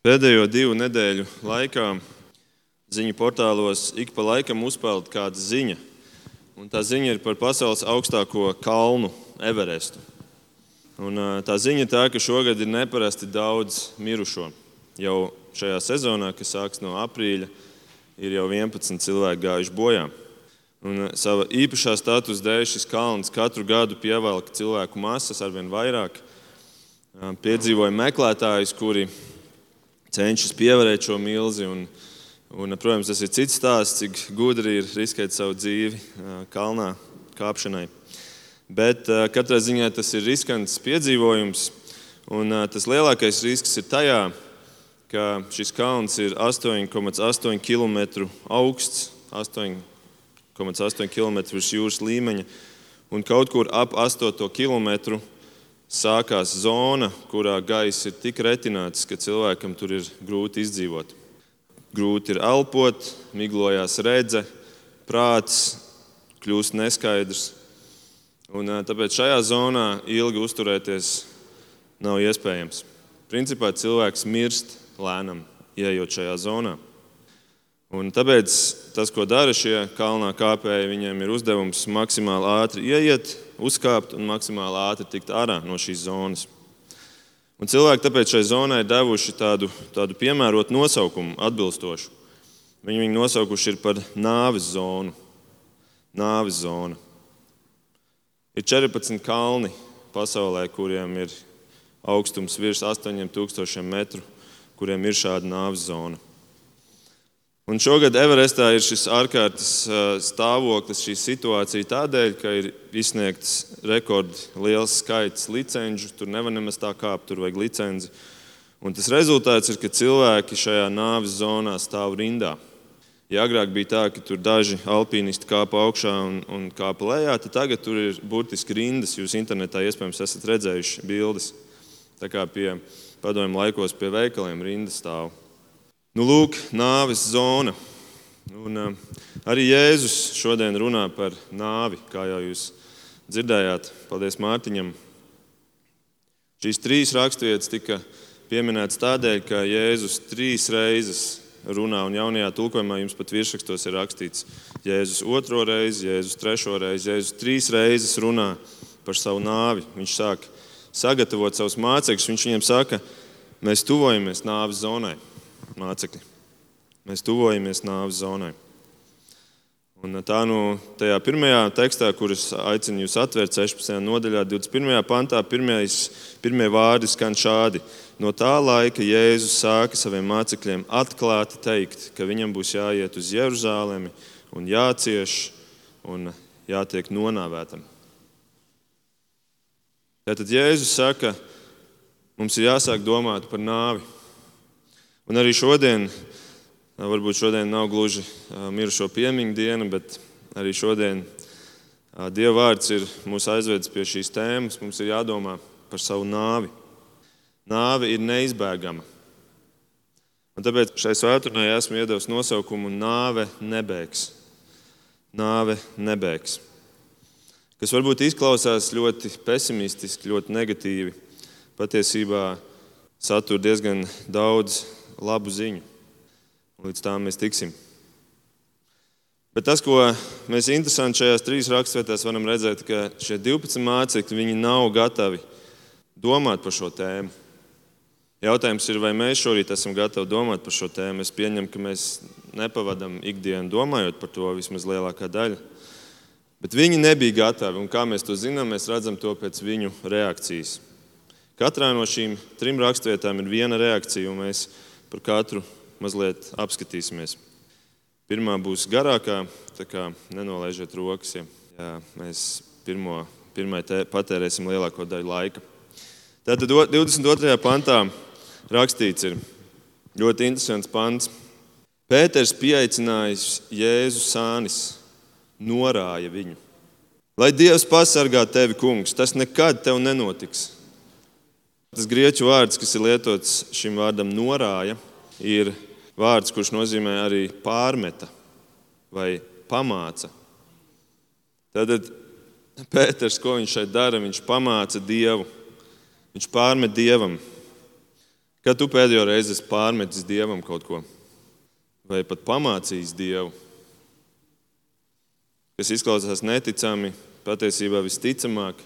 Pēdējo divu nedēļu laikā ziņu portālos ik pa laikam uzpeld kāda ziņa. Un tā ziņa ir par pasaules augstāko kalnu, Everestu. Un, tā ziņa ir tā, ka šogad ir neparasti daudz mirušo. Jau šajā sezonā, kas sāksies no aprīļa, ir jau 11 cilvēki gājuši bojā. Un sava īpašā statusa dēļ šis kalns katru gadu pievelk cilvēku masas arvien vairāk. Piedzīvoja meklētājus, kuri cenšas pievarēt šo milzi. Un, un, protams, tas ir cits stāsts, cik gudri ir riskēt savu dzīvi kalnā kāpšanai. Bet katrā ziņā tas ir riskants piedzīvojums. Un tas lielākais risks ir tajā, ka šis kalns ir 8,8 km augsts, 8,8 km virs jūras līmeņa. Un kaut kur ap 8 km sākās zona, kurā gaiss ir tik retināts, ka cilvēkam tur ir grūti izdzīvot. Grūti ir elpot, miglojās redze, prāts kļūst neskaidrs. Un, tāpēc šajā zonā ilgi uzturēties nav iespējams. Principā cilvēks mirst lēnam, ieejot šajā zonā. Un tāpēc tas, ko dara šie kalnā kāpēji, viņiem ir uzdevums maksimāli ātri ieiet, uzkāpt un maksimāli ātri tikt ārā no šīs zonas. Un cilvēki tāpēc šai zonai devuši tādu, tādu piemērotu nosaukumu, atbilstošu. Viņi viņu nosaukuši par nāves zonu. Nāves zona. Ir 14 kalni pasaulē, kuriem ir augstums virs 8000 metru, kuriem ir šāda nāves zona. Un šogad Everestā ir šis ārkārtas stāvoklis, šī situācija tādēļ, ka ir izsniegts rekordliels skaits licenču. Tur nevar nemaz tā kāpt, tur vajag licenci. Un tas rezultāts ir, ka cilvēki šajā nāves zonā stāv rindā. Ja agrāk bija tā, ka tur daži alpīnisti kāpa augšā un, un kāpa lejā, tad tagad tur ir burtiski rindas. Jūs internetā iespējams esat redzējuši bildes. Tā kā pie padomju laikos pie veikaliem rindas stāv. Nu, lūk, nāves zona. Un, uh, arī Jēzus šodien runā par nāvi, kā jau jūs dzirdējāt. Paldies Mārtiņam. Šīs trīs raksturvietas tika pieminētas tādēļ, ka Jēzus trīs reizes runā, un jaunajā tulkojumā jums pat virsrakstos ir rakstīts Jēzus otro reizi, Jēzus trešo reizi, Jēzus trīs reizes runā par savu nāvi. Viņš sāk sagatavot savus mācekļus, viņš viņiem saka, mēs tuvojamies nāves zonai mācekļi. Mēs tuvojamies nāves zonai. Un tā nu tajā pirmajā tekstā, kurus aicinu jūs atvērt 16. nodaļā, 21. pantā, pirmais, pirmie vārdi skan šādi. No tā laika Jēzus sāka saviem mācekļiem atklāti teikt, ka viņam būs jāiet uz Jeruzalemi un jācieš un jātiek nonāvētam. Tātad Jēzus saka, mums ir jāsāk domāt par nāvi. Un arī šodien, varbūt šodien nav gluži mirušo piemiņu diena, bet arī šodien Dieva vārds ir mūs aizvedis pie šīs tēmas. Mums ir jādomā par savu nāvi. Nāve ir neizbēgama. Un tāpēc šai svētdienai esmu iedevis nosaukumu Nāve nebēgs. Nāve nebēgs. Kas varbūt izklausās ļoti pesimistiski, ļoti negatīvi. Patiesībā satur diezgan daudz labu ziņu. Līdz tam mēs tiksim. Bet tas, ko mēs interesanti šajās trīs raksturvietās varam redzēt, ka šie 12 mācekļi nav gatavi domāt par šo tēmu. Jautājums ir, vai mēs šorīt esam gatavi domāt par šo tēmu. Es pieņemu, ka mēs nepavadām ikdienu domājot par to vismaz lielākā daļa. Bet viņi nebija gatavi, un kā mēs to zinām, mēs redzam to pēc viņu reakcijas. Katrā no šīm trim raksturvietām ir viena reakcija, un mēs Par katru mazliet apskatīsimies. Pirmā būs garākā, tā kā nenolaižiet rokas, ja, ja mēs pirmo, pirmai patērēsim lielāko daļu laika. Tātad 22. pantā rakstīts ir ļoti interesants pants. Pēters pieaicinājis Jēzu sānis, norāja viņu. Lai Dievs pasargā tevi, kungs, tas nekad tev nenotiks. Tas grieķu vārds, kas ir lietots šim vārdam norāja, ir vārds, kurš nozīmē arī pārmeta vai pamāca. Tad Pēters, ko viņš šeit dara, viņš pamāca Dievu. Viņš pārmet Dievam. Kad tu pēdējo reizi esi pārmetis dievam kaut ko, vai pat pamācījis dievu, kas izklausās neticami, patiesībā visticamāk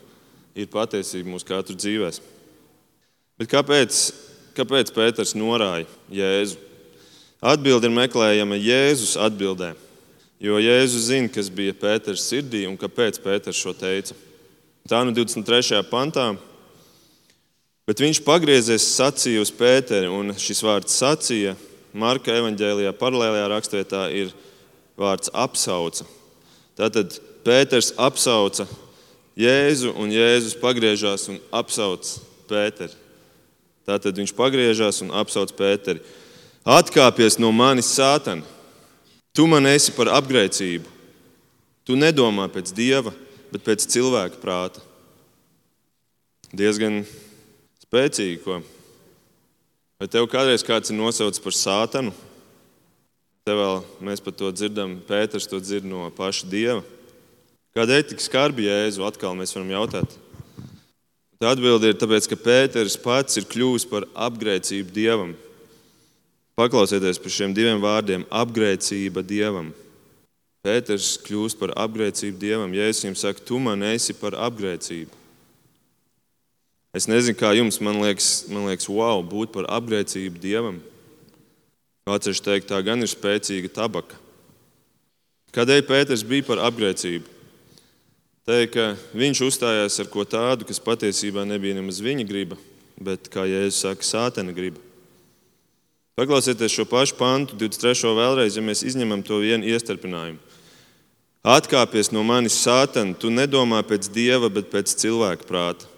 ir patiesība mūsu katru dzīvēm. Bet kāpēc, kāpēc Pēters norāja Jēzu? Atbilde ir meklējama Jēzus atbildē. Jo Jēzus zina, kas bija Pēters sirdī un kāpēc Pēters šo teica. Tā nu 23. pantā. Bet viņš pagriezies, sacīja uz Pēteri, un šis vārds sacīja Marka evanģēlijā, paralēlajā rakstvietā ir vārds apsauca. Tātad Pēters apsauca Jēzu, un Jēzus pagriežās un apsauc Pēteri. Tātad viņš pagriežās un apsauc Pēteri. Atkāpies no manis, Sātana! Tu man esi par apgrēcību. Tu nedomā pēc dieva, bet pēc cilvēka prāta. Diezgan spēcīgi, ko. Vai tev kādreiz kāds ir nosaucis par sātanu? Te vēl mēs par to dzirdam, Pēters to dzird no paša dieva. Kādēļ tik skarbi jēzu atkal mēs varam jautāt? Tā atbilde ir tāpēc, ka Pēters pats ir kļuvis par apgrēcību dievam. Paklausieties par šiem diviem vārdiem - apgrēcība dievam. Pēters kļūst par apgrēcību dievam. Jēzus jums saka, tu man esi par apgrēcību. Es nezinu, kā jums, man liekas, man liekas wow, būt par apgrēcību dievam. Kāds ir teikt, tā gan ir spēcīga tabaka. Kādēļ Pēters bija par apgrēcību? Teikt, ka viņš uzstājās ar ko tādu, kas patiesībā nebija nemaz viņa griba, bet, kā Jēzus saka, sātena griba. Paklausieties šo pašu pantu, 23. vēlreiz, ja mēs izņemam to vienu iestarpinājumu. Atkāpies no manis, sātana, tu nedomā pēc dieva, bet pēc cilvēka prāta.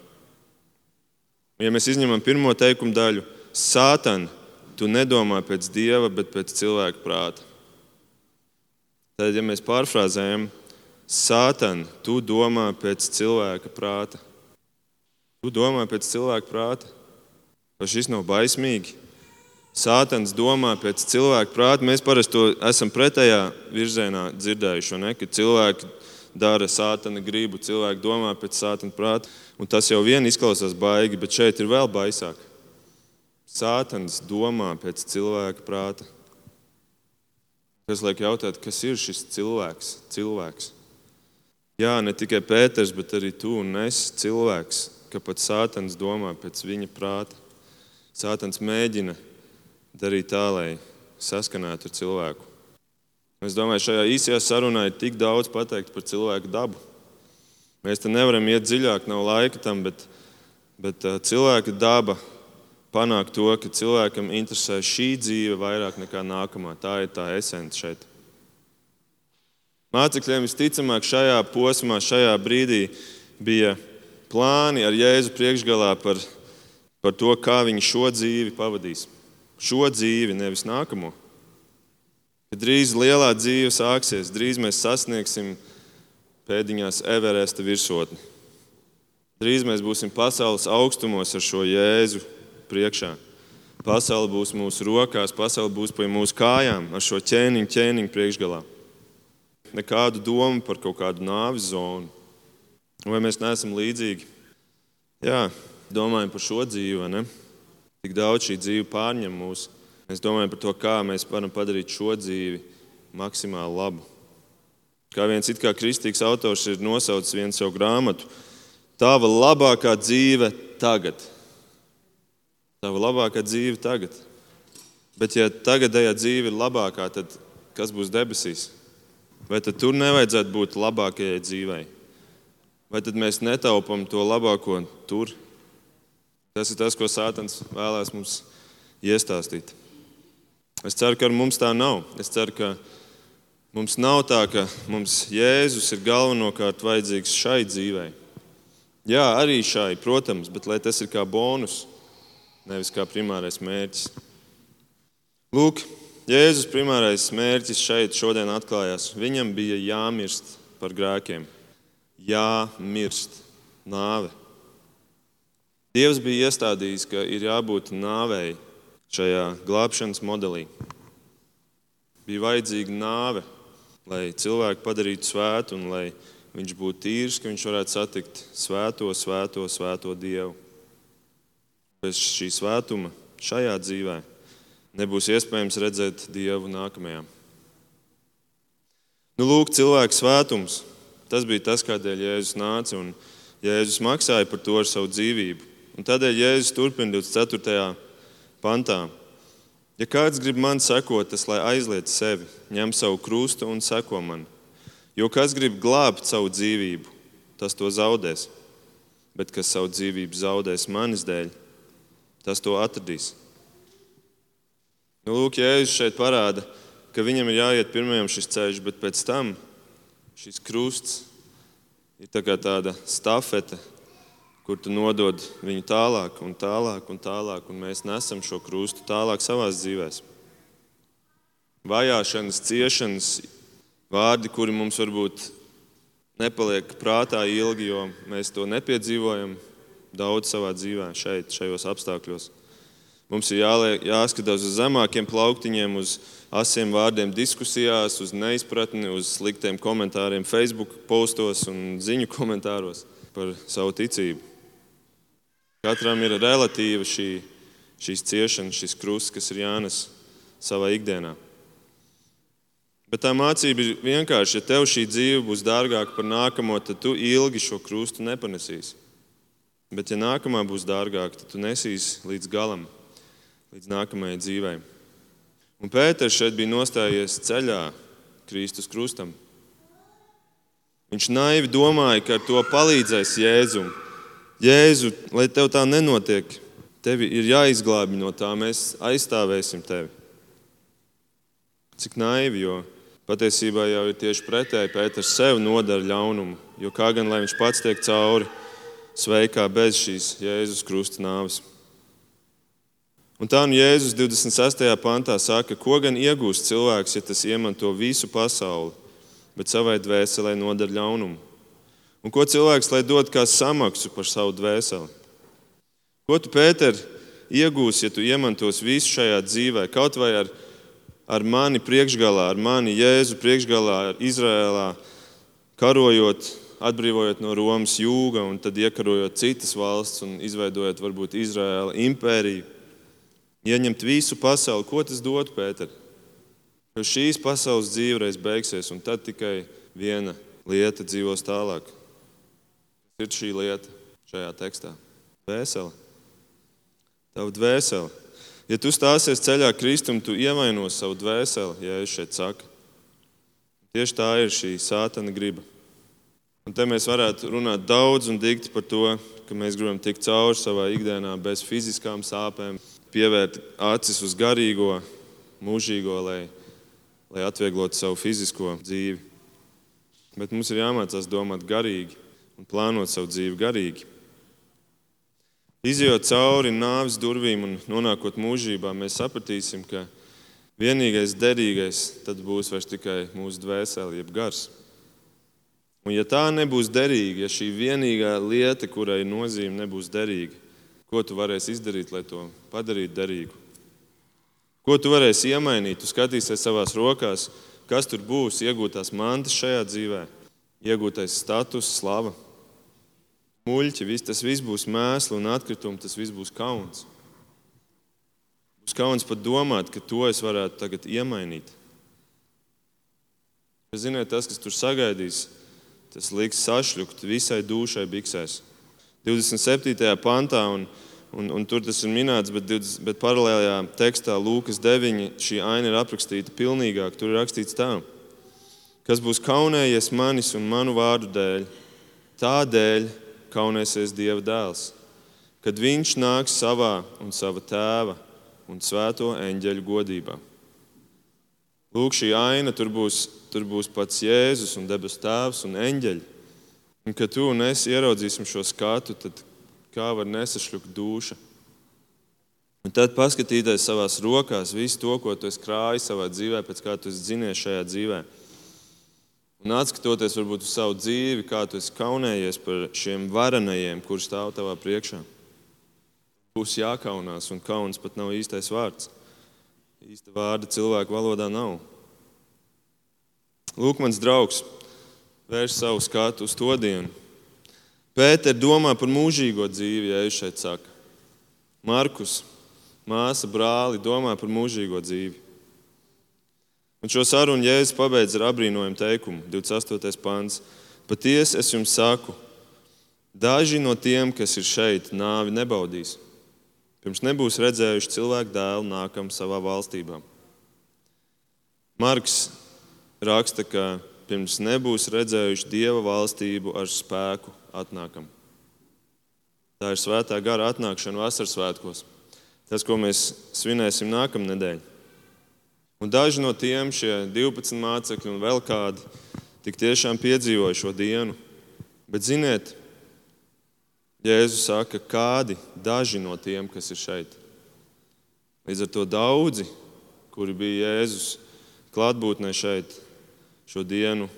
Ja mēs izņemam pirmo teikumu daļu, sātana, tu nedomā pēc dieva, bet pēc cilvēka prāta. Tad, ja mēs pārfrāzējam, sātana, tu domā pēc cilvēka prāta. Tu domā pēc cilvēka prāta. Vai šis nav baismīgi? Sātans domā pēc cilvēka prāta. Mēs parasti to esam pretējā virzienā dzirdējuši, ne? ka cilvēki dara sātana gribu, cilvēki domā pēc sātana prāta. Un tas jau vien izklausās baigi, bet šeit ir vēl baisāk. Sātans domā pēc cilvēka prāta. Es lieku jautāt, kas ir šis cilvēks? cilvēks? Jā, ne tikai Pēters, bet arī tu un es cilvēks, ka pat Sātans domā pēc viņa prāta. Sātans mēģina darīt tā, lai saskanētu ar cilvēku. Es domāju, šajā īsajā sarunā ir tik daudz pateikt par cilvēku dabu. Mēs te nevaram iet dziļāk, nav laika tam, bet, bet cilvēka daba panāk to, ka cilvēkam interesē šī dzīve vairāk nekā nākamā. Tā ir tā esence šeit. Mācekļiem visticamāk šajā posmā, šajā brīdī bija plāni ar Jēzu priekšgalā par, par to, kā viņi šo dzīvi pavadīs šo dzīvi, nevis nākamo. Kad drīz lielā dzīve sāksies, drīz mēs sasniegsim pēdiņās Everesta virsotni. Drīz mēs būsim pasaules augstumos ar šo jēzu priekšā. Pasaule būs mūsu rokās, pasaule būs pie mūsu kājām, ar šo ķēniņu, ķēniņu priekšgalā. Nekādu domu par kaut kādu nāves zonu. Vai mēs neesam līdzīgi? Jā, domājam par šo dzīvi, ne? Tik daudz šī dzīve pārņem mūs. Mēs domājam par to, kā mēs varam padarīt šo dzīvi maksimāli labu. Kā viens it kā kristīgs autors ir nosaucis vienu savu grāmatu, Tava labākā dzīve tagad. Tava labākā dzīve tagad. Bet, ja tagadējā dzīve ir labākā, tad kas būs debesīs? Vai tad tur nevajadzētu būt labākajai dzīvei? Vai tad mēs netaupām to labāko tur? Tas ir tas, ko Sātans vēlēs mums iestāstīt. Es ceru, ka ar mums tā nav. Es ceru, ka mums nav tā, ka mums Jēzus ir galvenokārt vajadzīgs šai dzīvei. Jā, arī šai, protams, bet lai tas ir kā bonus, nevis kā primārais mērķis. Lūk, Jēzus primārais mērķis šeit šodien atklājās. Viņam bija jāmirst par grēkiem, jāmirst nāve. Dievs bija iestādījis, ka ir jābūt nāvei šajā glābšanas modelī. Bija vajadzīga nāve, lai cilvēku padarītu svētu un lai viņš būtu tīrs, ka viņš varētu satikt svēto, svēto, svēto Dievu. Bez šī svētuma šajā dzīvē, nebūs iespējams redzēt Dievu nākamajā. Nu, lūk, cilvēku svētums. Tas bija tas, kādēļ Jēzus nāca un Jēzus maksāja par to ar savu dzīvību. Un tādēļ Jēzus turpina 24. pantā. Ja kāds grib man sekot, tas lai aizliet sevi, ņem savu krustu un seko man. Jo kas grib glābt savu dzīvību, tas to zaudēs. Bet kas savu dzīvību zaudēs manis dēļ, tas to atradīs. Nu, lūk, Jēzus šeit parāda, ka viņam ir jāiet pirmajam šis ceļš, bet pēc tam šis krusts ir tā tāda stafete, kur tu nodod viņu tālāk un tālāk un tālāk, un mēs nesam šo krustu tālāk savā dzīvē. Vajāšanas, ciešanas, vārdi, kuri mums varbūt nepaliek prātā ilgi, jo mēs to nepiedzīvojam daudz savā dzīvē, šeit, šajos apstākļos. Mums ir jāliek, jāskatās uz zemākiem plauktiņiem, uz asiem vārdiem diskusijās, uz neizpratni, uz sliktiem komentāriem, Facebook postos un ziņu komentāros par savu ticību. Katram ir relatīva šī, šīs ciešanas, šis krusts, kas ir jānes savā ikdienā. Bet tā mācība ir vienkārši, ja tev šī dzīve būs dārgāka par nākamo, tad tu ilgi šo krustu nepanesīsi. Bet, ja nākamā būs dārgāka, tad tu nesīsi līdz galam, līdz nākamajai dzīvei. Un Pēters šeit bija nostājies ceļā Kristus krustam. Viņš naivi domāja, ka ar to palīdzēs Jēzum Jēzu, lai tev tā nenotiek, tevi ir jāizglābj no tā, mēs aizstāvēsim tevi. Cik naivi, jo patiesībā jau ir tieši pretēji. Pēters sev nodara ļaunumu, jo kā gan lai viņš pats tiek cauri sveikā bez šīs Jēzus krusta nāves. Un tā nu Jēzus 26. pantā saka, ko gan iegūst cilvēks, ja tas iemanto visu pasauli, bet savai dvēselē nodara ļaunumu. Un ko cilvēks lai dod kā samaksu par savu dvēseli? Ko tu, Pēter, iegūsi, ja tu iemantos visu šajā dzīvē, kaut vai ar, ar mani priekšgalā, ar mani Jēzu priekšgalā, ar Izrēlā, karojot, atbrīvojot no Romas jūga un tad iekarojot citas valsts un izveidojot varbūt Izraēla impēriju, ieņemt visu pasauli. Ko tas dod, Pēter? Ka šīs pasaules dzīvreiz beigsies, un tad tikai viena lieta dzīvos tālāk ir šī lieta šajā tekstā? Dvēsele. Tava dvēsele. Ja tu stāsies ceļā kristum, tu ievainos savu dvēseli, ja es šeit saku. Tieši tā ir šī sātana griba. Un te mēs varētu runāt daudz un dikti par to, ka mēs gribam tikt cauri savā ikdienā bez fiziskām sāpēm, pievērt acis uz garīgo, mūžīgo, lai, lai atvieglotu savu fizisko dzīvi. Bet mums ir jāmācās domāt garīgi un plānot savu dzīvi garīgi. Izejot cauri nāves durvīm un nonākot mūžībā, mēs sapratīsim, ka vienīgais derīgais tad būs tikai mūsu dvēsele, jeb gars. Un ja tā nebūs derīga, ja šī vienīgā lieta, kurai nozīme, nebūs derīga, ko tu varēsi izdarīt, lai to padarītu derīgu? Ko tu varēsi iemainīt? Tu skatīsies savās rokās, kas tur būs, iegūtās mantas šajā dzīvē, iegūtais status, slava muļķi, viss, tas viss būs mēsli un atkritumi, tas viss būs kauns. Būs kauns pat domāt, ka to es varētu tagad iemainīt. Bet, ziniet, tas, kas tur sagaidīs, tas liks sašļukt visai dušai biksēs. 27. pantā, un, un, un tur tas ir minēts, bet, 20, bet paralēlajā tekstā Lūkas 9 šī aina ir aprakstīta pilnīgāk. Tur ir rakstīts tā, kas būs kaunējies manis un manu vārdu dēļ, tādēļ kaunēsies Dieva dēls, kad viņš nāks savā un sava tēva un svēto eņģeļu godībā. Lūk, šī aina tur būs, tur būs pats Jēzus un debesu tēvs un eņģeļi. Un, kad tu un es ieraudzīsim šo skatu, tad kā var nesašļukt duša? Un tad paskatīties savā rokās visu to, ko tu esi krājis savā dzīvē, pēc kā tu esi dzinies šajā dzīvēm Un atskatoties varbūt uz savu dzīvi, kā tu esi kaunējies par šiem varenajiem, kurš stāv tavā priekšā, būs jākaunās, un kauns pat nav īstais vārds. Īsta vārda cilvēku valodā nav. Lūk, mans draugs, vērš savu skatu uz to dienu. Pēter domā par mūžīgo dzīvi, ja es šeit saku. Markus māsa, brāli domā par mūžīgo dzīvi. Un šo sarunu Jēzus pabeidz ar apbrīnojumu teikumu, 28. pāns. Patiesi es jums saku, daži no tiem, kas ir šeit, nāvi nebaudīs, pirms nebūs redzējuši cilvēku dēlu nākam savā valstībā. Marks raksta, ka pirms nebūs redzējuši dieva valstību ar spēku atnākam. Tā ir svētā gara atnākšana vasaras svētkos. Tas, ko mēs svinēsim nākamnedēļ. Un daži no tiem, šie 12 mācekļi un vēl kādi, tik tiešām piedzīvoja šo dienu. Bet ziniet, Jēzus saka, kādi daži no tiem, kas ir šeit. Līdz ar to daudzi, kuri bija Jēzus klātbūtnē šeit, šo dienu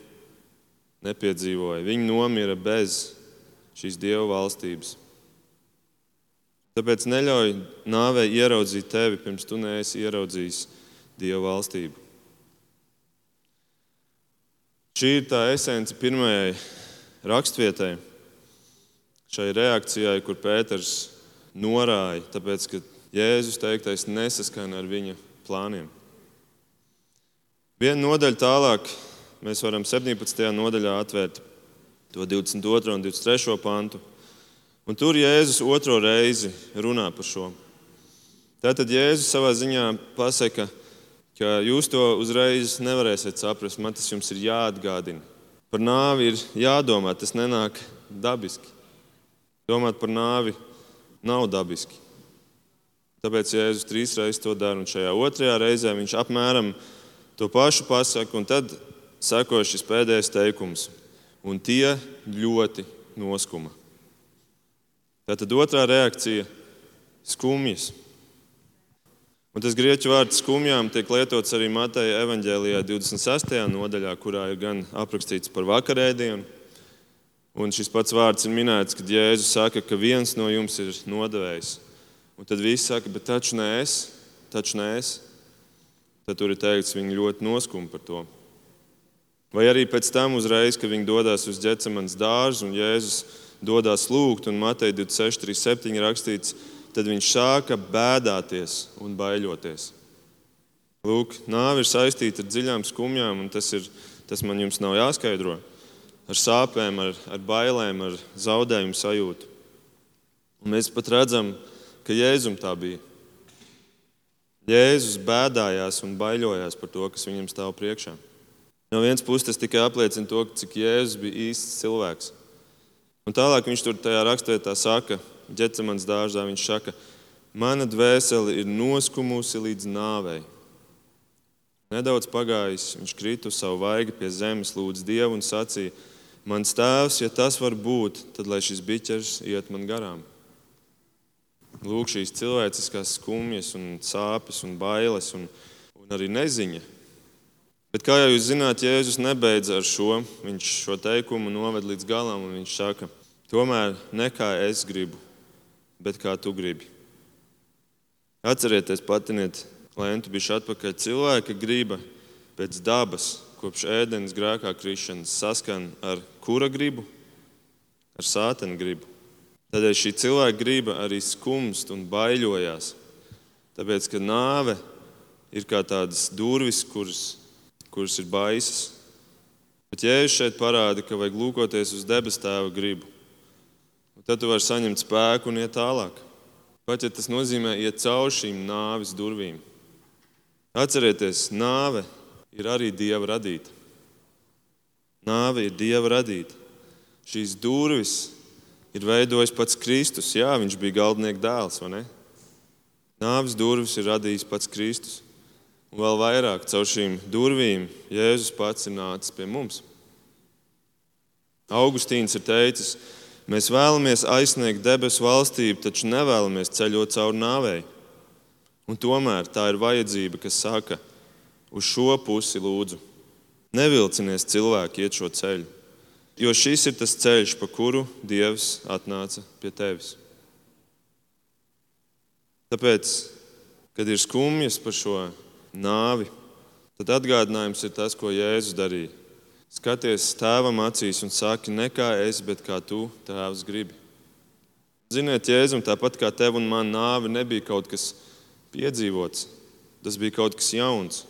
nepiedzīvoja. Viņi nomira bez šīs Dieva valstības. Tāpēc neļauj nāvei ieraudzīt tevi, pirms tu neesi ieraudzījis Dieva valstību. Šī ir tā esence pirmajai raksturvietai, šai reakcijai, kur Pēters norāja, tāpēc ka Jēzus teiktais nesaskana ar viņa plāniem. Vienu nodaļu tālāk mēs varam 17. nodaļā atvērt to 22. un 23. pantu. Un tur Jēzus otro reizi runā par šo. Tātad Jēzus savā ziņā pasaka, ka jūs to uzreiz nevarēsiet saprast. Man tas jums ir jāatgādina. Par nāvi ir jādomā, tas nenāk dabiski. Domāt par nāvi nav dabiski. Tāpēc Jēzus trīs reizes to dara, un šajā otrajā reizē viņš apmēram to pašu pasaka, un tad seko šis pēdējais teikums. Un tie ļoti noskuma. Tātad otrā reakcija - skumjas. Un tas grieķu vārds skumjām tiek lietots arī Mateja evanģēlijā 26. nodaļā, kurā ir gan aprakstīts par vakarēdienu. Un šis pats vārds ir minēts, kad Jēzus saka, ka viens no jums ir nodevējs. Un tad viss saka, bet taču nē, es, taču nē, es. Tad tur ir teikts, viņi ļoti noskuma par to. Vai arī pēc tam, uzreiz, kad viņi dodas uz ģecemanas dārzu un Jēzus dodas lūgt, un Matei 26, 37 rakstīts, tad viņš sāka bēdāties un baiļoties. Lūk, nāve ir saistīta ar dziļām skumjām, un tas, ir, tas man jums nav jāskaidro. Ar sāpēm, ar, ar bailēm, ar zaudējumu sajūtu. Un mēs pat redzam, ka Jēzum tā bija. Jēzus bēdājās un bailojās par to, kas viņam stāv priekšā. No vienas puses tas tikai apliecina to, cik Jēzus bija īsts cilvēks. Un tālāk viņš tur tajā rakstvietā saka, ģecamans dārzā, viņš saka, mana dvēsele ir noskumusi līdz nāvei. Nedaudz pagājis, viņš krita uz savu vaigu pie zemes, lūdza Dievu un sacīja: Mans tēvs, ja tas var būt, tad lai šis biķers iet man garām. Lūk, šīs cilvēciskās skumjas, un sāpes un bailes un, un arī neziņa. Bet, kā jau jūs zināt, Jēzus nebeidz ar šo. Viņš šo teikumu noved līdz galam, un viņš saka, tomēr ne kā es gribu, bet kā tu gribi. Atcerieties, patiniet, lēntu bišķi atpakaļ. Cilvēka griba pēc dabas, kopš ēdienas grēkā krišanas, saskan ar kura gribu? Ar sātena gribu. Tādēļ šī cilvēka griba arī skumst un baiļojās. Tāpēc, ka nāve ir kā tādas durvis, kuras, kuras ir baisas. Bet Jēzus šeit parāda, ka vajag lūkoties uz debes tēva gribu. Tad tu vari saņemt spēku un iet tālāk. Pat ja tas nozīmē iet cauri šīm nāves durvīm. Atcerieties, nāve ir arī dieva radīta. Nāve ir dieva radīta. Šīs durvis ir veidojis pats Kristus. Jā, viņš bija galdnieka dēls, vai ne? Nāves durvis ir radījis pats Kristus. Un vēl vairāk caur šīm durvīm Jēzus pats ir nācis pie mums. Augustīns ir teicis, Mēs vēlamies aizsniegt debesu valstību, taču nevēlamies ceļot cauri nāvei. Un tomēr tā ir vajadzība, kas saka, uz šo pusi lūdzu. Nevilcinies cilvēki iet šo ceļu, jo šis ir tas ceļš, pa kuru Dievs atnāca pie tevis. Tāpēc, kad ir skumjas par šo nāvi, tad atgādinājums ir tas, ko Jēzus darīja. Skaties tēvam acīs un saki, ne kā es, bet kā tu, tēvs, gribi. Ziniet, Jēzum, tāpat kā tev un man nāve nebija kaut kas piedzīvots. Tas bija kaut kas jauns.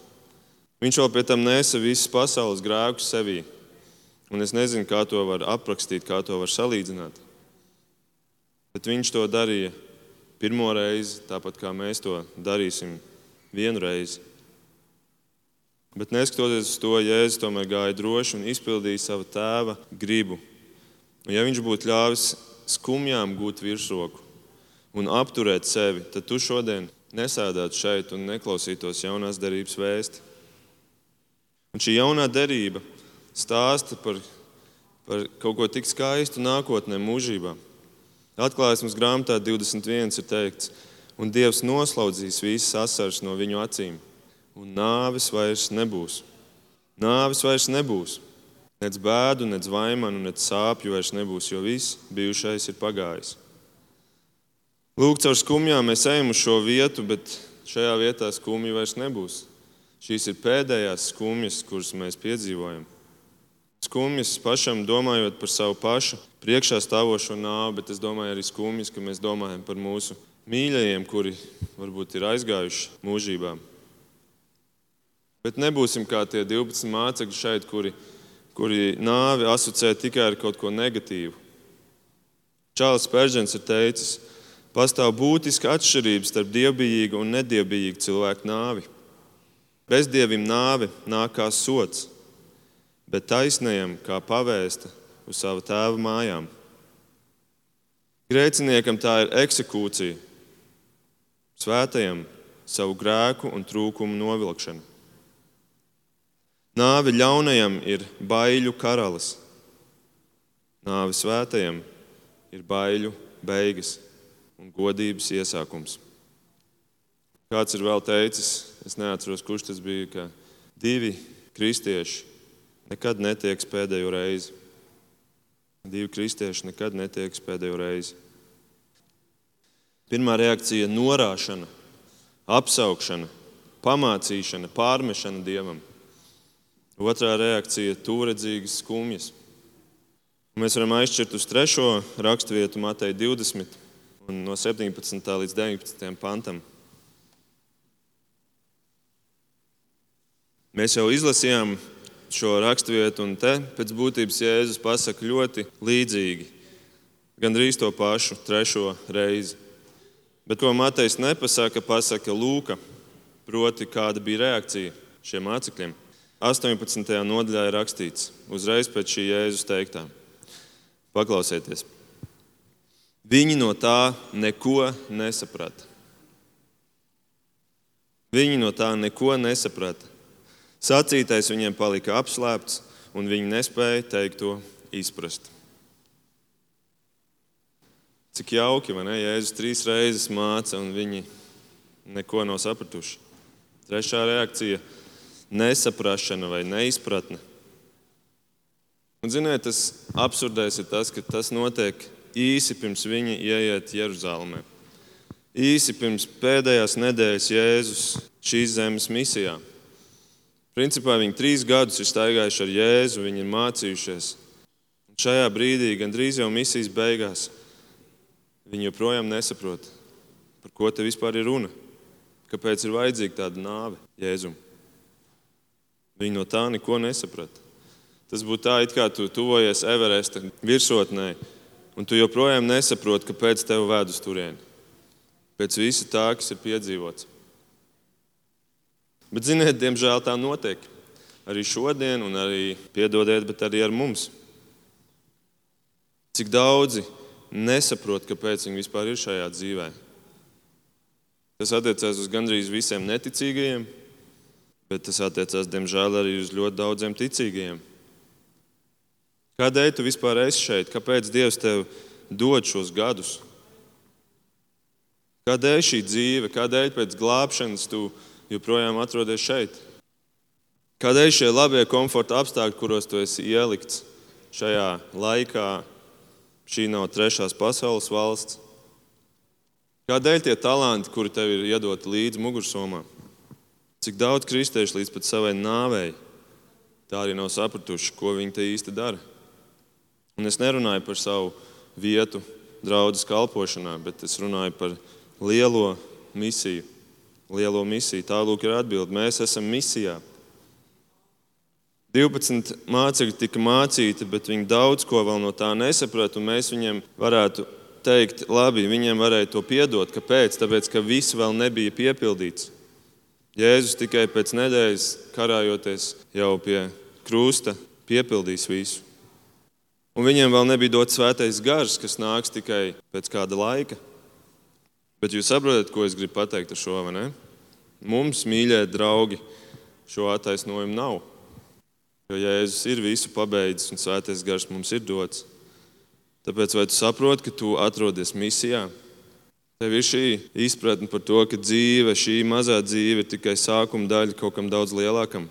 Viņš vēl pie tam nesa visas pasaules grēkus sevī. Un es nezinu, kā to var aprakstīt, kā to var salīdzināt. Bet viņš to darīja pirmo reizi, tāpat kā mēs to darīsim vienu reizi. Bet neskatoties uz to, Jēzus tomēr gāja droši un izpildīja savu tēva gribu. Un ja viņš būtu ļāvis skumjām gūt virsroku un apturēt sevi, tad tu šodien nesēdētu šeit un neklausītos jaunās derības vēsti. Un šī jaunā derība stāsta par, par kaut ko tik skaistu nākotnē, mūžībā. Atklāsmes grāmatā 21 ir teikts, un Dievs noslaudzīs visas asaras no viņu acīm, un nāves vairs nebūs. Nāves vairs nebūs. Nec bēdu, nec vaimanu, nec sāpju vairs nebūs, jo viss bijušais ir pagājis. Lūk, caur skumjām mēs ejam uz šo vietu, bet šajā vietā skumja vairs nebūs. Šīs ir pēdējās skumjas, kuras mēs piedzīvojam. Skumjas pašam domājot par savu pašu priekšā stāvošo nāvi, bet es domāju arī skumjas, ka mēs domājam par mūsu mīļajiem, kuri varbūt ir aizgājuši mūžībā. Bet nebūsim kā tie 12 mācekļi šeit, kuri kuri nāvi asociē tikai ar kaut ko negatīvu. Čārlis Pēržens ir teicis, pastāv būtiska atšķirība starp dievbijīgu un nedievbijīgu cilvēku nāvi. Bezdievim nāve nāk kā sots, bet taisnējam kā pavēsta uz savu tēva mājām. Grēciniekam tā ir eksekūcija, svētajam savu grēku un trūkumu novilkšana. Nāve ļaunajam ir baiļu karalis, nāve svētajam ir baiļu beigas un godības iesākums. Kāds ir vēl teicis, es neatceros, kurš tas bija, ka divi kristieši nekad netieks pēdējo reizi. Divi kristieši nekad netieks pēdējo reizi. Pirmā reakcija norāšana, apsaukšana, pamācīšana, pārmešana dievam. Otrā reakcija tūredzīgas skumjas. Mēs varam aizšķirt uz trešo raksturvietu, Mateja 20, no 17. līdz 19. pantam. Mēs jau izlasījām šo raksturvietu, un te pēc būtības Jēzus pasaka ļoti līdzīgi. Gan arī to pašu, trešo reizi. Bet ko Matejs nepasaka, pasaka Lūka, proti, kāda bija reakcija šiem mācekļiem. 18. nodaļā ir rakstīts, uzreiz pēc šī Jēzus teiktā. Paklausieties! Viņi no tā neko nesaprata. Viņi no tā neko nesaprata. Sacītais viņiem palika apslēpts, un viņi nespēja teikt to izprast. Cik jauki, vai ne? Jēzus trīs reizes māca, un viņi neko nav sapratuši. Trešā reakcija nesaprašana vai neizpratne. Un, ziniet, tas absurdais ir tas, ka tas notiek īsi pirms viņi ieiet Jeruzalemē. Īsi pirms pēdējās nedēļas Jēzus šīs zemes misijā. Principā viņi trīs gadus ir staigājuši ar Jēzu, viņi ir mācījušies. Un šajā brīdī, gandrīz jau misijas beigās, viņi joprojām nesaprot, par ko te vispār ir runa. Kāpēc ir vajadzīga tāda nāve Jēzum? Viņi no tā neko nesaprata. Tas būtu tā, it kā tu tuvojies Everesta virsotnē, un tu joprojām nesaproti, kāpēc tev ved uz turieni. Pēc visa tā, kas ir piedzīvots. Bet, ziniet, diemžēl tā notiek. Arī šodien, un arī piedodiet, bet arī ar mums. Cik daudzi nesaprot, kāpēc viņi vispār ir šajā dzīvē. Tas attiecās uz gandrīz visiem neticīgajiem, bet tas attiecās, diemžēl, arī uz ļoti daudziem ticīgajiem. Kādēļ tu vispār esi šeit? Kāpēc Dievs tev dod šos gadus? Kādēļ šī dzīve, kādēļ pēc glābšanas tu joprojām atrodies šeit? Kādēļ šie labie komforta apstākļi, kuros tu esi ielikts šajā laikā, šī nav trešās pasaules valsts? Kādēļ tie talanti, kuri tev ir iedoti līdzi mugursomā? Cik daudz kristiešu līdz pat savai nāvei tā arī nav sapratuši, ko viņi te īsti dara. Un es nerunāju par savu vietu draudzes kalpošanā, bet es runāju par lielo misiju, lielo misiju. Tā lūk ir atbilde. Mēs esam misijā. 12 mācekļi tika mācīti, bet viņi daudz ko vēl no tā nesaprata. Mēs viņiem varētu teikt, labi, viņiem varēja to piedot. Kāpēc? Tāpēc, ka viss vēl nebija piepildīts. Jēzus tikai pēc nedēļas karājoties jau pie krusta piepildīs visu. Un viņiem vēl nebija dots svētais gars, kas nāks tikai pēc kāda laika. Bet jūs saprotat, ko es gribu pateikt ar šo? Mums, mīļie draugi, šo attaisnojumu nav. Jo Jēzus ir visu pabeidzis un svētais gars mums ir dots. Tāpēc vai tu saproti, ka tu atrodies misijā? Tev ir šī izpratne par to, ka dzīve, šī mazā dzīve ir tikai sākuma daļa kaut kam daudz lielākam.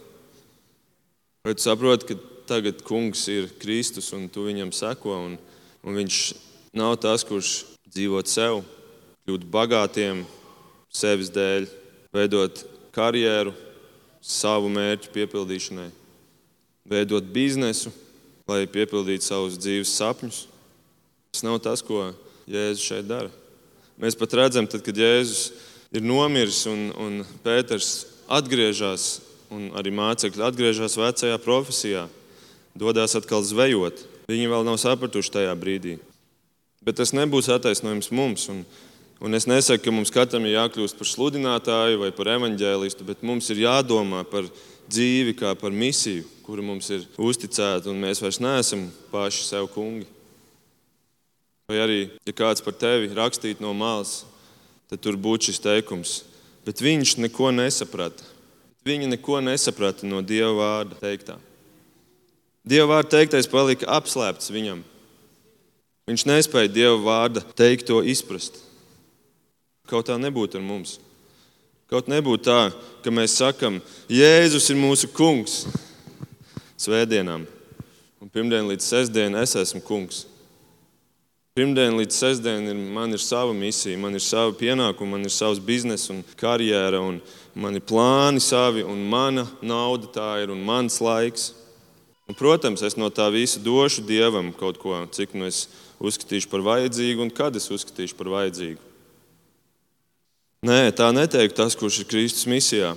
Vai tu saproti, ka tagad kungs ir Kristus un tu viņam seko. Un, un viņš nav tas, kurš dzīvot sev, kļūt bagātiem sevis dēļ, veidot karjeru savu mērķu piepildīšanai, veidot biznesu, lai piepildītu savus dzīves sapņus. Tas nav tas, ko Jēzus šeit dara. Mēs pat redzam, tad, kad Jēzus ir nomiris un, un Pēters atgriežas, un arī mācekļi atgriežas vecajā profesijā dodas atkal zvejot. Viņi vēl nav sapratuši tajā brīdī. Bet tas nebūs attaisnojums mums. Un, un es nesaku, ka mums katram ir jākļūst par sludinātāju vai par evaņģēlistu, bet mums ir jādomā par dzīvi kā par misiju, kura mums ir uzticēta, un mēs vairs neesam paši sev kungi. Vai arī, ja kāds par tevi rakstītu no malas, tad tur būtu šis teikums. Bet viņš neko nesaprata. Viņa neko nesaprata no Dieva vārda teiktā. Dieva vārda teiktais palika apslēpts viņam. Viņš nespēja Dieva vārda teikto izprast. Kaut tā nebūtu ar mums. Kaut nebūtu tā, ka mēs sakam, Jēzus ir mūsu kungs svētdienām. Un pirmdien līdz sestdienai es esmu kungs. Pirmdien līdz sestdienai man ir sava misija, man ir sava pienākuma, man ir savs bizness un karjera, un man ir plāni savi, un mana nauda tā ir un mans laiks. Un, protams, es no tā visa došu Dievam kaut ko, cik nu es uzskatīšu par vajadzīgu un kad es uzskatīšu par vajadzīgu. Nē, tā neteikt tas, kurš ir Kristus misijā.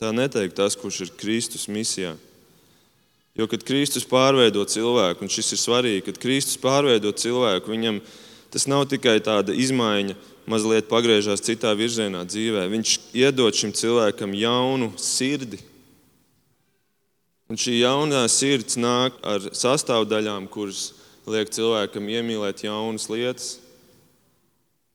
Tā neteikt tas, kurš ir Kristus misijā. Jo, kad Kristus pārveido cilvēku, un šis ir svarīgi, kad Kristus pārveido cilvēku, viņam tas nav tikai tāda izmaiņa, mazliet pagriežās citā virzienā dzīvē. Viņš iedod šim cilvēkam jaunu sirdi, Un šī jaunā sirds nāk ar sastāvdaļām, kuras liek cilvēkam iemīlēt jaunas lietas.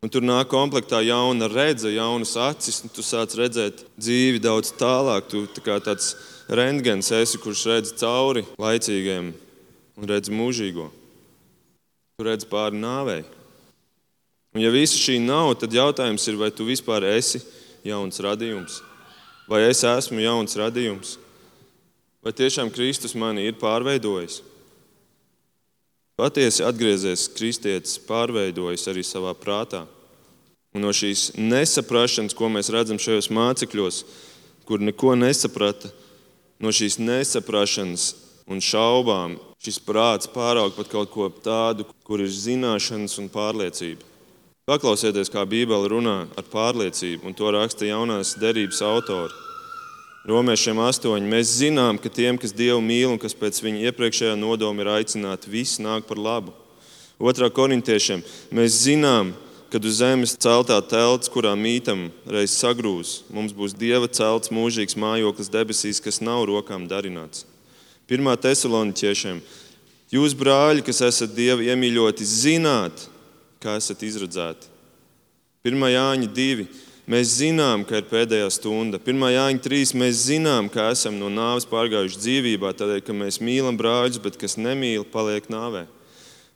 Un tur nāk komplektā jauna redzes, jaunas acis, un tu sāc redzēt dzīvi daudz tālāk. Tu tā tāds rentgens esi, kurš redz cauri laicīgiem un redz mūžīgo. Tu redz pāri nāvei. Un ja visa šī nav, tad jautājums ir, vai tu vispār esi jauns radījums? Vai es esmu jauns radījums? Vai tiešām Kristus mani ir pārveidojis? Patiesi atgriezies kristietis, pārveidojis arī savā prātā. Un no šīs nesaprašanas, ko mēs redzam šajos mācekļos, kur neko nesaprata, no šīs nesaprašanas un šaubām šis prāts pāraug pat kaut ko tādu, kur ir zināšanas un pārliecība. Paklausieties, kā Bībele runā ar pārliecību, un to raksta jaunās derības autori. Romiešiem 8. Mēs zinām, ka tiem, kas Dievu mīl un kas pēc viņa iepriekšējā nodoma ir aicināti, viss nāk par labu. Otrā korintiešiem mēs zinām, kad uz zemes celtā telts, kurā mītam, reiz sagrūs, mums būs Dieva celts mūžīgs mājoklis debesīs, kas nav rokām darināts. Pirmā tesaloniķiešiem. Jūs, brāļi, kas esat Dieva iemīļoti, zināt, kā esat izredzēti. 1. Jāņa 2. Mēs zinām, ka ir pēdējā stunda. 1. Jāņa 3. Mēs zinām, ka esam no nāves pārgājuši dzīvībā, tādēļ, ka mēs mīlam brāļus, bet kas nemīl, paliek nāvē.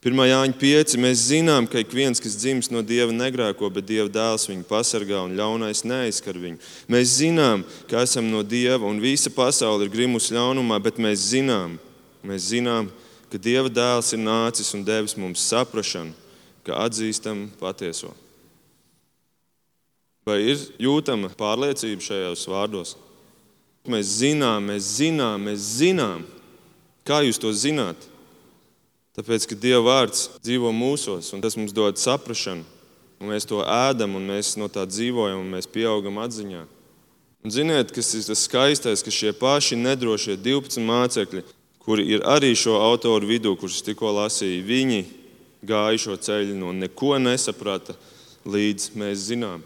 1. Jāņa 5. Mēs zinām, ka ik viens, kas dzimis no dieva, negrēko, bet dieva dēls viņu pasargā un ļaunais neaizskar viņu. Mēs zinām, ka esam no dieva un visa pasaule ir grimusi ļaunumā, bet mēs zinām, mēs zinām, ka dieva dēls ir nācis un devis mums saprašanu, ka atzīstam patieso. Vai ir jūtama pārliecība šajos vārdos? Mēs zinām, mēs zinām, mēs zinām. Kā jūs to zināt? Tāpēc, ka Dieva vārds dzīvo mūsos, un tas mums dod saprāšanu, un mēs to ēdam, un mēs no tā dzīvojam, un mēs pieaugam atziņā. Un ziniet, kas ir tas skaistais, ka šie paši nedrošie 12 mācekļi, kuri ir arī šo autoru vidū, kurus tikko lasīju, viņi gāja šo ceļu un neko nesaprata, līdz mēs zinām.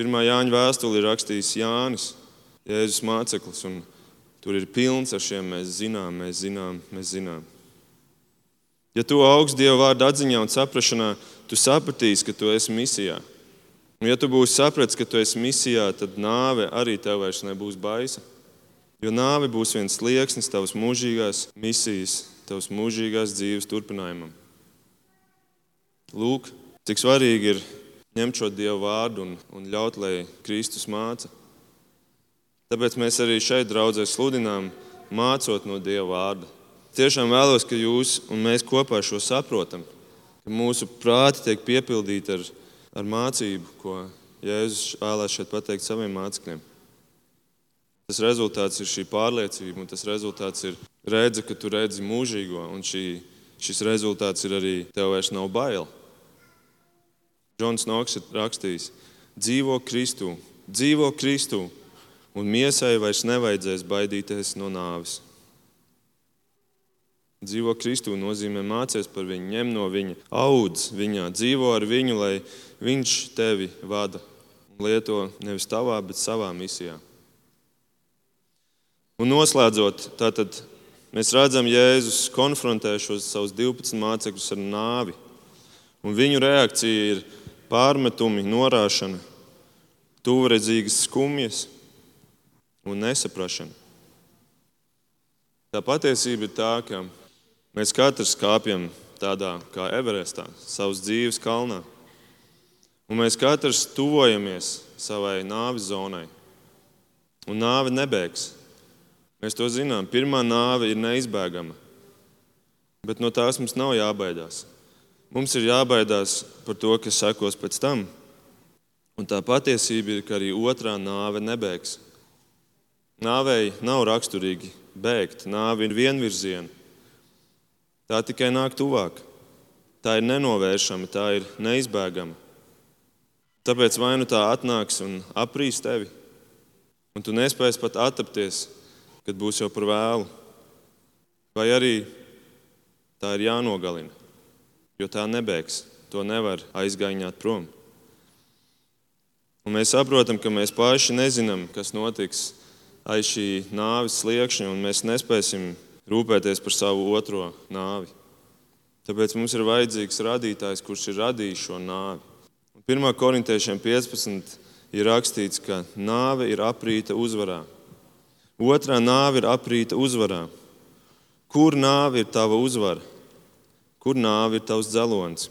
Pirmā Jāņa vēstule ir rakstījis Jānis, Jēzus māceklis, un tur ir pilns ar šiem mēs zinām, mēs zinām, mēs zinām. Ja tu augsts Dieva vārdu atziņā un saprašanā, tu sapratīsi, ka tu esi misijā. Un, ja tu būsi sapratis, ka tu esi misijā, tad nāve arī tev vairs nebūs baisa. Jo nāve būs viens slieksnis tavas mūžīgās misijas, tavas mūžīgās dzīves turpinājumam. Lūk, cik svarīgi ir ņemt šo Dieva vārdu un, un ļaut, lai Kristus māca. Tāpēc mēs arī šeit draudzē sludinām, mācot no Dieva vārda tiešām vēlos, ka jūs un mēs kopā šo saprotam, ka mūsu prāti tiek piepildīti ar, ar mācību, ko Jēzus vēlēs šeit pateikt saviem mācekļiem. Tas rezultāts ir šī pārliecība, un tas rezultāts ir redze, ka tu redzi mūžīgo, un šī, šis rezultāts ir arī tev vairs nav bail. Džons Noks ir rakstījis, dzīvo Kristū, dzīvo Kristū, un miesai vairs nevajadzēs baidīties no nāves. Dzīvo Kristū nozīmē mācīties par viņu, ņem no viņa, audz viņā, dzīvo ar viņu, lai viņš tevi vada un lieto nevis tavā, bet savā misijā. Un noslēdzot, tātad mēs redzam, Jēzus konfrontē šos savus 12 mācekļus ar nāvi. Un viņu reakcija ir pārmetumi, norāšana, tuvredzīgas skumjas un nesaprašana. Tā patiesība ir tā, ka Mēs katrs kāpjam tādā kā Everestā, savas dzīves kalnā. Un mēs katrs tuvojamies savai nāves zonai. Un nāve nebēgs. Mēs to zinām. Pirmā nāve ir neizbēgama. Bet no tās mums nav jābaidās. Mums ir jābaidās par to, kas sekos pēc tam. Un tā patiesība ir, ka arī otrā nāve nebēgs. Nāvei nav raksturīgi bēgt, nāve ir vienvirziena. Tā tikai nāk tuvāk. Tā ir nenovēršama, tā ir neizbēgama. Tāpēc vai nu tā atnāks un aprīs tevi, un tu nespēsi pat attapties, kad būs jau par vēlu, vai arī tā ir jānogalina, jo tā nebēgs. To nevar aizgāņot prom. Un mēs saprotam, ka mēs paši nezinām, kas notiks aiz šī nāves sliekšņa, un mēs nespēsim rūpēties par savu otro nāvi. Tāpēc mums ir vajadzīgs radītājs, kurš ir radījis šo nāvi. 1. korintiešiem 15 ir rakstīts, ka nāve ir aprīta uzvarā. Otrā nāve ir aprīta uzvarā. Kur nāve ir tava uzvara? Kur nāve ir tavs dzelonis?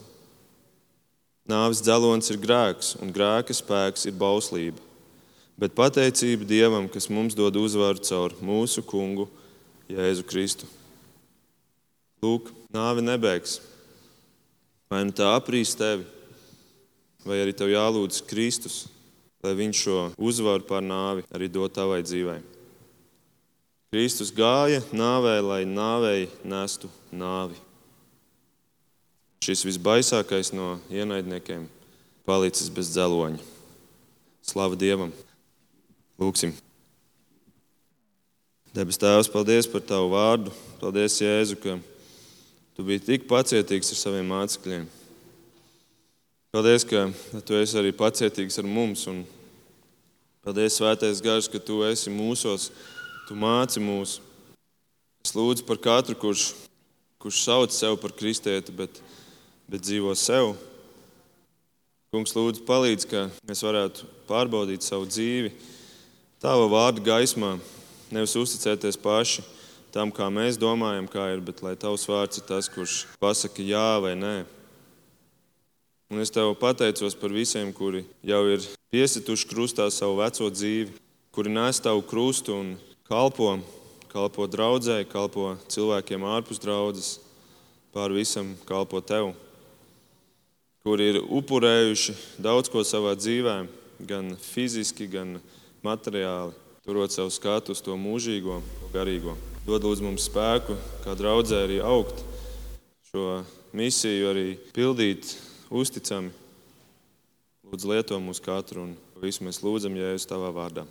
Nāves dzelonis ir grēks, un grēka spēks ir bauslība. Bet pateicība Dievam, kas mums dod uzvaru caur mūsu kungu Jēzu Kristu. Lūk, nāve nebeigs. Vai nu tā aprīs tevi, vai arī tev jālūdz Kristus, lai viņš šo uzvaru pār nāvi arī dod tavai dzīvei. Kristus gāja nāvē, lai nāvei nestu nāvi. Šis visbaisākais no ienaidniekiem palicis bez dzeloņa. Slava Dievam! Lūksim! Debes Tēvs, paldies par Tavu vārdu. Paldies, Jēzu, ka Tu biji tik pacietīgs ar saviem mācekļiem. Paldies, ka Tu esi arī pacietīgs ar mums. Un paldies, Svētais Gars, ka Tu esi mūsos, Tu māci mūs. Es lūdzu par katru, kurš, kurš sauc sev par kristieti, bet, bet dzīvo sev. Kungs, lūdzu, palīdz, ka mēs varētu pārbaudīt savu dzīvi Tava vārda gaismā Nevis uzticēties paši tam, kā mēs domājam, kā ir, bet lai tavs vārds ir tas, kurš pasaka jā vai nē. Un es tev pateicos par visiem, kuri jau ir piesituši krustā savu veco dzīvi, kuri nes tavu krustu un kalpo, kalpo draudzē, kalpo cilvēkiem ārpus draudzes, pār visam kalpo tev, kuri ir upurējuši daudz ko savā dzīvē, gan fiziski, gan materiāli turot savu skatu uz to mūžīgo, garīgo. Dod lūdzu mums spēku, kā draudzē arī augt, šo misiju arī pildīt uzticami. Lūdzu, lieto mūs katru un visu mēs lūdzam, ja jūs tavā vārdā.